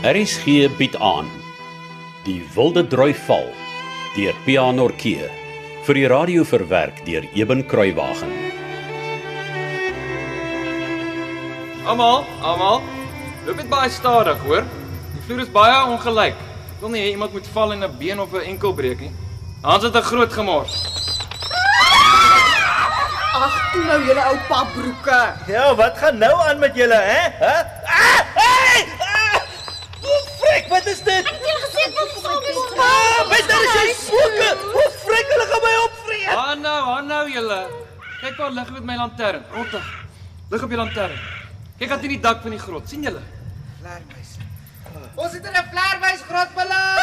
RSG bied aan Die Wilde Droi Val deur Pianorkee vir die radio verwerk deur Eben Kruiwagen. Almal, almal. Loop net baie stadig, hoor. Die vloer is baie ongelyk. Ek wil nie hê iemand moet val en 'n been of 'n enkel breek nie. Hans het 'n groot gemors. Ag, toe nou julle ou papbroeke. Ja, wat gaan nou aan met julle, hè? Hæ? Ah! Hey! Ah! Hoe frek, wat is dit? Ek het julle gesê ek wil saam Ah, wat daar is jy swoeke? Hoe frek hulle gaan my opvreet? Ah nou, ah nou julle. Kyk waar lig met my lantern. Rottig. Lig op die lantern. Kyk aan die dak van die grot. sien julle? Ons het in 'n vleerwys grot beland.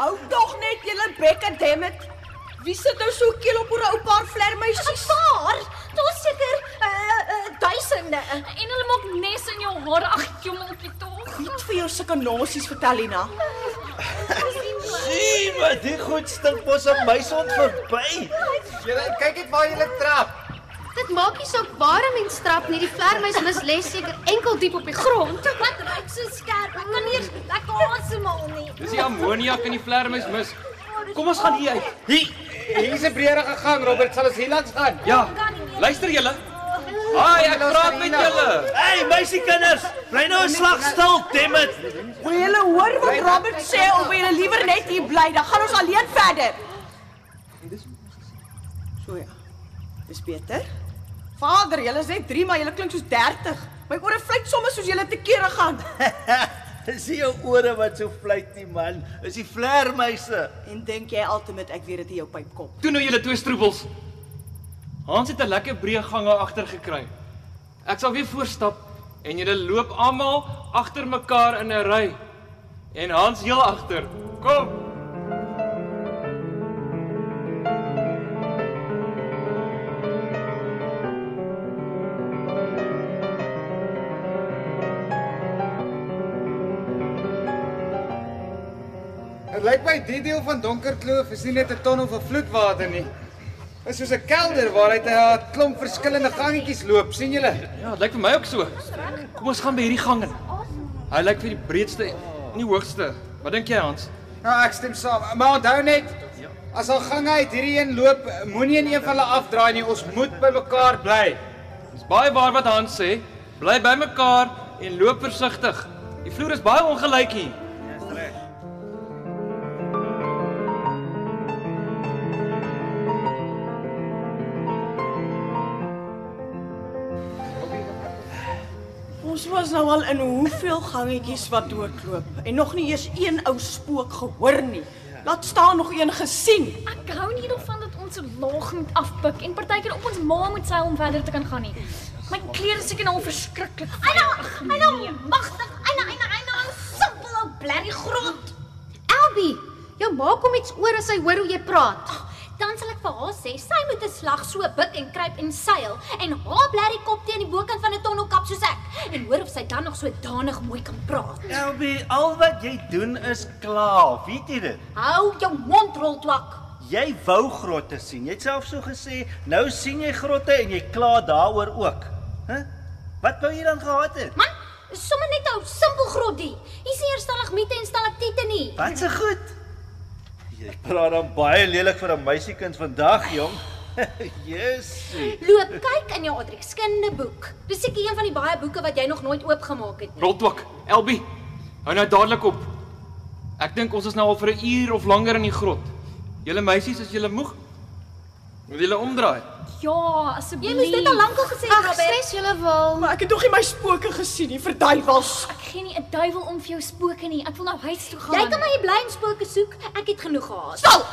Hou tog net julle bekke dammit. Wie sit nou so keel op oor 'n ou paar vlermuisies? Paar, daar's seker duisende en hulle maak nes in jou hare. Ag, jommeltjie tog. Niet vir jou sulke nosies vertel Lina. Sien, wat die goed stink mos op my son verby. Julle kyk net waar julle trap. Dit maak nie saak waar 'n mens trap nie, die vlermuis mis les seker enkel diep op die grond. Wat ruik so skerp. Ek kan nie eens lekker asemhaal nie. Dis die ammoniak in die vlermuis mis. Kom ons gaan hier uit. Hier, hier's 'n breërige gang, Robert. Sal ons hier langs gaan? Ja. Luister julle. Haai, ek praat met julle. Hey, meisiekinders, bly nou 'n slag stil, dammit. Wil julle hoor wat Robert sê of wil julle liewer net hier bly? Dan gaan ons alleen verder. So ja. Dis beter. Vader, julle is net 3, maar julle klink soos 30. My ore fluit sommer soos julle te kere gaan. Dis nie jou ore wat so fluit nie, man. Dis die vlermuise. En dink jy altyd ek weet dit in jou pyp kom? Toe nou julle twee stroebels. Hans het 'n lekker breë gange agter gekry. Ek sal weer voorstap en julle loop almal agter mekaar in 'n ry. En Hans heel agter. Kom. Dit lyk my die deel van Donker Kloof is nie net 'n ton of 'n vloedwater nie. Dit is soos 'n kelder waaruit hy 'n klomp verskillende gangetjies loop, sien julle? Ja, dit lyk vir my ook so. Kom ons gaan by hierdie gang in. Hy lyk vir die breedste en die hoogste. Wat dink jy, Hans? Nou ek stem saam. Maar onthou net, as al gange uit hierdie een loop, moenie in een van hulle afdraai nie. Ons moet by mekaar bly. Dis baie waar wat Hans sê. Bly by mekaar en loop versigtig. Die vloer is baie ongelyk hier. Ons nou al in hoeveel gangetjies wat doodloop en nog nie eens een ou spook gehoor nie. Laat staan nog een gesien. Ek hou nie daarvan dat ons so laag moet afpik en partykeer op ons ma moet seil om verder te kan gaan nie. My klere is seker nou al verskriklik. Eina, eina, magtig. Eina, eina, eina, simpel ou blerrie grot. Elbie, jou ma kom iets oor as sy hoor hoe jy praat. Dan sal ek vir haar sê sy moet 'n slag so buk en kruip en seil en haar blerrie kop teen die bokant van 'n tonnelkap soos ek en hoor of sy dan nog so danig mooi kan praat. Elbie, al wat jy doen is klaar. Weet jy dit? Hou jou mond rol twak. Jy wou grotte sien. Jy het self so gesê, nou sien jy grotte en jy kla daaroor ook. Hæ? Huh? Wat wou jy dan gehad het? Man, sommer net 'n simpel grotjie. Hier is nie eers stalagmiete en stalaktiete nie. Wat se goed? Jy praat dan baie lelik vir 'n meisiekind vandag, jong. Jessie. Loop kyk in jou adrekskunde boek. Dis seker een van die baie boeke wat jy nog nooit oopgemaak het nie. Rotwak, Elbie. Hou nou dadelik op. Ek dink ons is nou al vir 'n uur of langer in die grot. Julle meisies, is julle moeg? Wil julle omdraai? Ja, asseblief. Jy moes dit al lank al gesê, Ag, Robert. Stres julle wil. Maar ek het nog nie my spooke gesien nie, verduivels. Ek gee nie 'n duiwel om vir jou spooke nie. Ek wil nou huis toe gaan. Jy kan maar hier bly en spooke soek. Ek het genoeg gehad. Stil.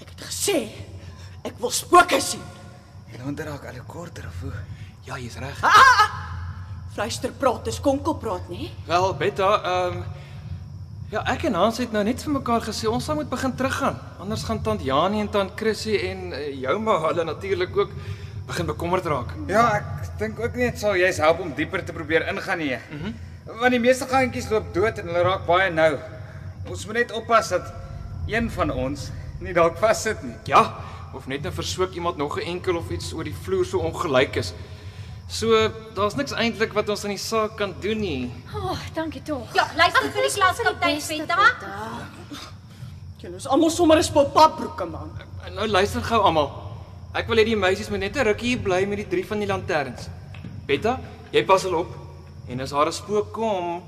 Ek het gesê ek wil spooke sien. Julle onderraak al hoe korter of hoe? Ja, jy's reg. Fluister praat, dis konkelpraat, nê? Wel, Betta, ehm um, ja, ek en Hans het nou net vir mekaar gesê ons sal moet begin teruggaan. Anders gaan tant Janie en tant Chrissy en uh, jou ma hulle natuurlik ook begin bekommerd raak. Ja, ek dink ook net sal jy's help om dieper te probeer ingaan hier. Mhm. Mm Want die meeste gangetjies loop dood en hulle raak baie nou. Ons moet net oppas dat een van ons nie dalk vassit nie. Ja, of net 'n versoek iemand nog 'n enkel of iets oor die vloer so ongelyk is. So, daar's niks eintlik wat ons aan die saak kan doen nie. O, oh, dankie tog. Ja, luister vir die klaskaptein Betta. Julle is almal sommer 'n spul papbroeke man. En nou luister gou almal. Ek wil hê die meisies moet net 'n rukkie hier bly met die drie van die lanterns. Betta, jy pas hulle op. En as haar 'n spook kom,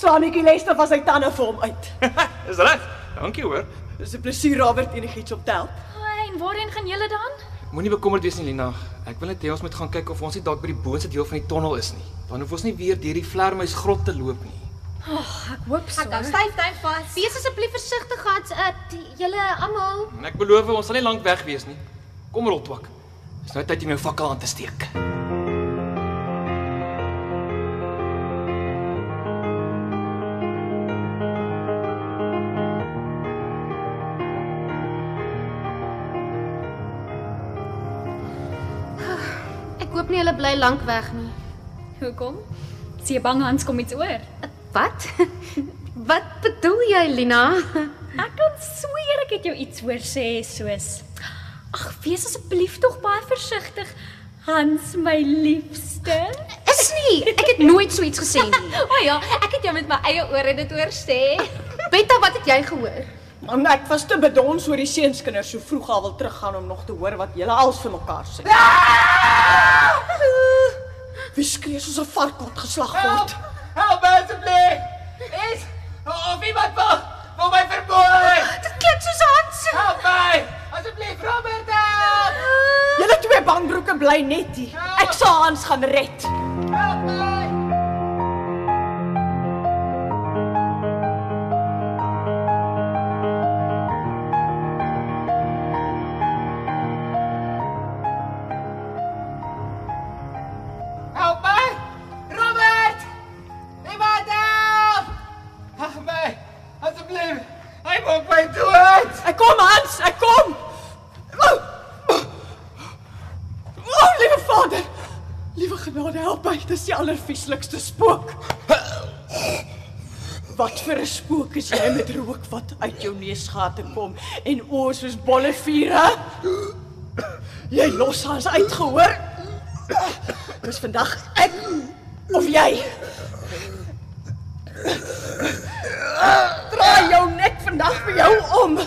Saanetjie Lester van sy tande vir hom uit. is reg. Dankie hoor. Dis 'n plesier Robert enigiets op te help. Oh, en waarheen gaan julle dan? Moenie bekommerd wees nie, Lina. Ek wil net hê ons moet gaan kyk of ons nie dalk by die boonste deel van die tonnel is nie. Dan hoef ons nie weer deur die vlermuisgrot te loop nie. Ek hoop so. Ek hou styf styf vas. Wees asseblief versigtig gehad, uh, julle almal. En ek beloof ons sal nie lank weg wees nie. Kom rotwak. Dis nou tyd om jou fakkel aan te steek. Nie hulle bly lank weg nie. Hoekom? Sien bang Hans kom iets oor. Wat? Wat bedoel jy, Lina? Ek kan sweer ek het jou iets hoor sê soos Ag, wees asseblief tog baie versigtig. Hans, my liefste. Is nie. Ek het nooit so iets gesê nie. O ja, ek het jou met my eie ore dit hoor sê. Betta, wat het jy gehoor? Man, ek was te bedons oor die seunskinders so vroeg al wil teruggaan om nog te hoor wat julle als vir mekaar sê. Wie skree soos 'n vark wat geslag word? Help my asseblief. Is of iemand wil wil my vermoor. Dit klink soos Hans. Help my. Asseblief, Robert. Help. Julle twee bangbroeke bly net hier. Ek sal Hans gaan red. Help my. Dis die allervieslikste spook. Wat vir 'n spook is jy met rook wat uit jou neusgate kom en oë soos bolle vure? Jy los Hans uitgehoor. Dis vandag ek of jy. Draai jou nek vandag vir jou om.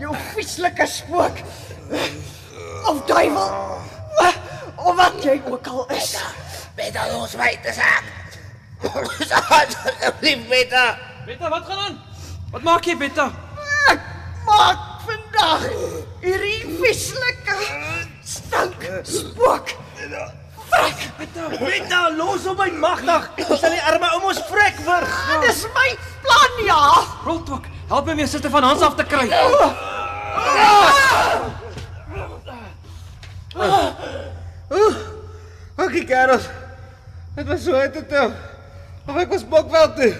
Jou vieslike spook. Of duiwel. Of wat jy ook al is. Beta, los my, dis ek. Asseblief, Beta. Betta, wat gaan aan? Wat maak jy, Betta? Ek maak vandag hierdie vieslike stank spook. Beta, los op my magtig. Sal die arme ou mos vrek wurg. Dis my plan ja. Rotwak, help my jou suster van Hans af te kry. Dankie, Karel. Dit was so uit te. Of ek was Bokwel toe.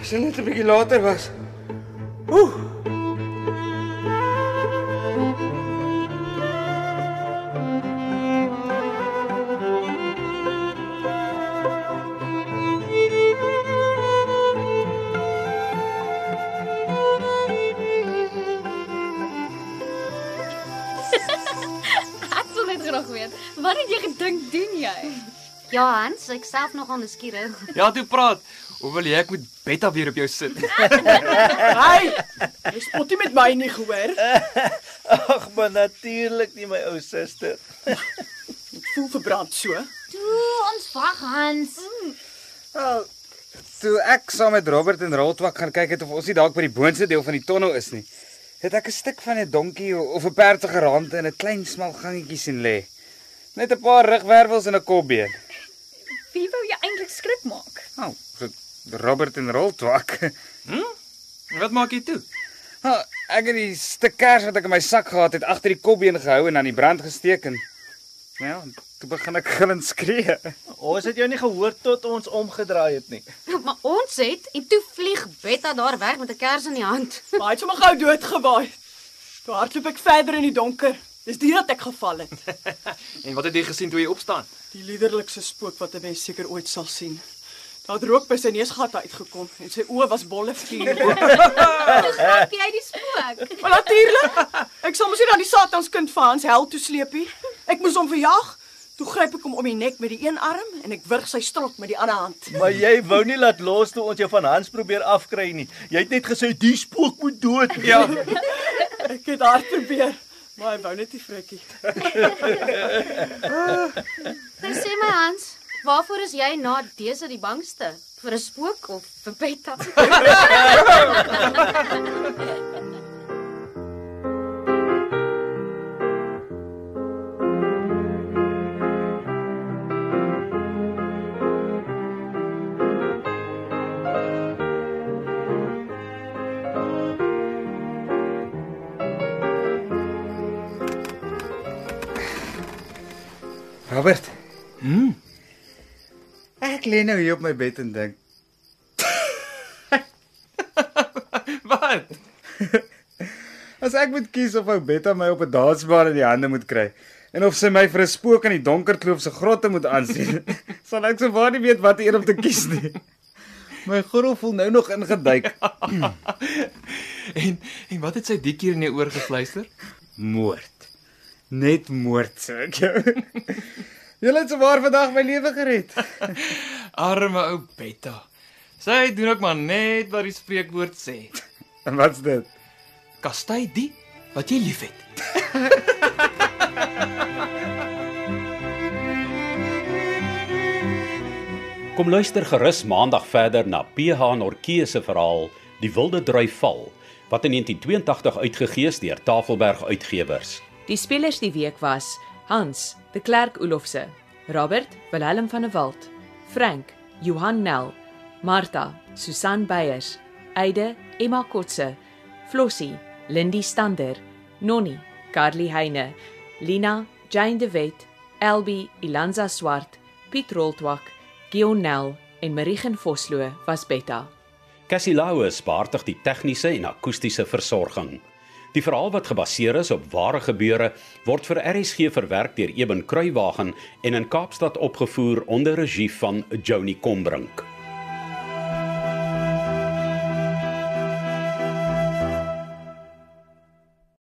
As dit net 'n bietjie later was. Oeh. Ja, Hans, ek self nogal nuuskierig. Ja, toe praat. Hoe wil jy ek moet Betta weer op jou sit? Hey, jy spot nie met my nie gehoor. Ag, maar natuurlik nie my ou suster. Ek voel verbrand so. Toe, ons wag Hans. Wel, toe ek saam met Robert en Roltwak gaan kyk het of ons nie dalk by die boonste deel van die tonnel is nie, het ek 'n stuk van 'n donkie of 'n perd se gerande in 'n klein smal gangetjie sien lê. Net 'n paar rugwervels en 'n kopbeen. Wie wou jy eintlik skrik maak? Nou, so Robert en Roltwak. En Wat maak jy toe? Nou, ek het die stuk kers wat ek in my sak gehad het agter die kopbeen gehou en aan die brand gesteek en ja, toe begin ek gillend skree. Ons het jou nie gehoor tot ons omgedraai het nie. Maar ons het en toe vlieg Betta daar weg met 'n kers in die hand. Maar hy het sommer gou doodgewaai. Toe hardloop ek verder in die donker. Dis die dat ek geval het. En wat het jy gesien toe jy opstaan? Die liderlikste spook wat 'n mens seker ooit sal sien. Daar het rook by sy neusgat uitgekom en sy oë was bolle vuur. Gryp jy die spook? maar natuurlik. Ek sal mos nie dan die Satanskind van Hans hel toe sleepie. Ek moes hom verjaag. Toe gryp ek hom om die nek met die een arm en ek wurg sy strot met die ander hand. Maar jy wou nie laat los toe ons jou van Hans probeer afkry nie. Jy het net gesê die spook moet dood. Ja. Ek het hard probeer, maar hy wou net nie frikkie. Nou sê my Hans, waarvoor is jy na dese die bangste? Vir 'n spook of vir Betta? Robert. Hm. Ek lê nou hier op my bed en dink, Wat? as ek moet kies of ou Betta my op 'n dansbaan in die hande moet kry en of sy my vir 'n spook in die donker kloof se grotte moet aansien, sal ek so waar nie weet watter een om te kies nie. My gordel voel nou nog ingeduik. En en wat het sy die keer in jou oor gefluister? Moord. Net moord sê ek jou. Julle het sowaar vandag my lewe gered. Arme ou Betta. Sy doen ook maar net wat die spreekwoord sê. En wat's dit? Kastei die wat jy liefhet. Kom luister gerus maandag verder na PH Norkee se verhaal Die Wilde Drui Val wat in 1982 uitgegee is deur Tafelberg Uitgewers. Die spelers die week was Hans, de Klerk Olofse, Robert, Wilhelm van der Walt, Frank, Johan Nel, Martha, Susan Beyers, Eide, Emma Kotse, Flossie, Lindy Stander, Nonnie, Carly Heine, Lina, Jane de Wet, Elbi, Ilanza Swart, Piet Roltwak, Gion Nel en Marigen Vosloo was Betta. Cassie Louws beheerdig die tegniese en akoestiese versorging. Die verhaal wat gebaseer is op ware gebeure word vir RSG verwerk deur Eben Kruiwagen en in Kaapstad opgevoer onder regie van Joni Combrink.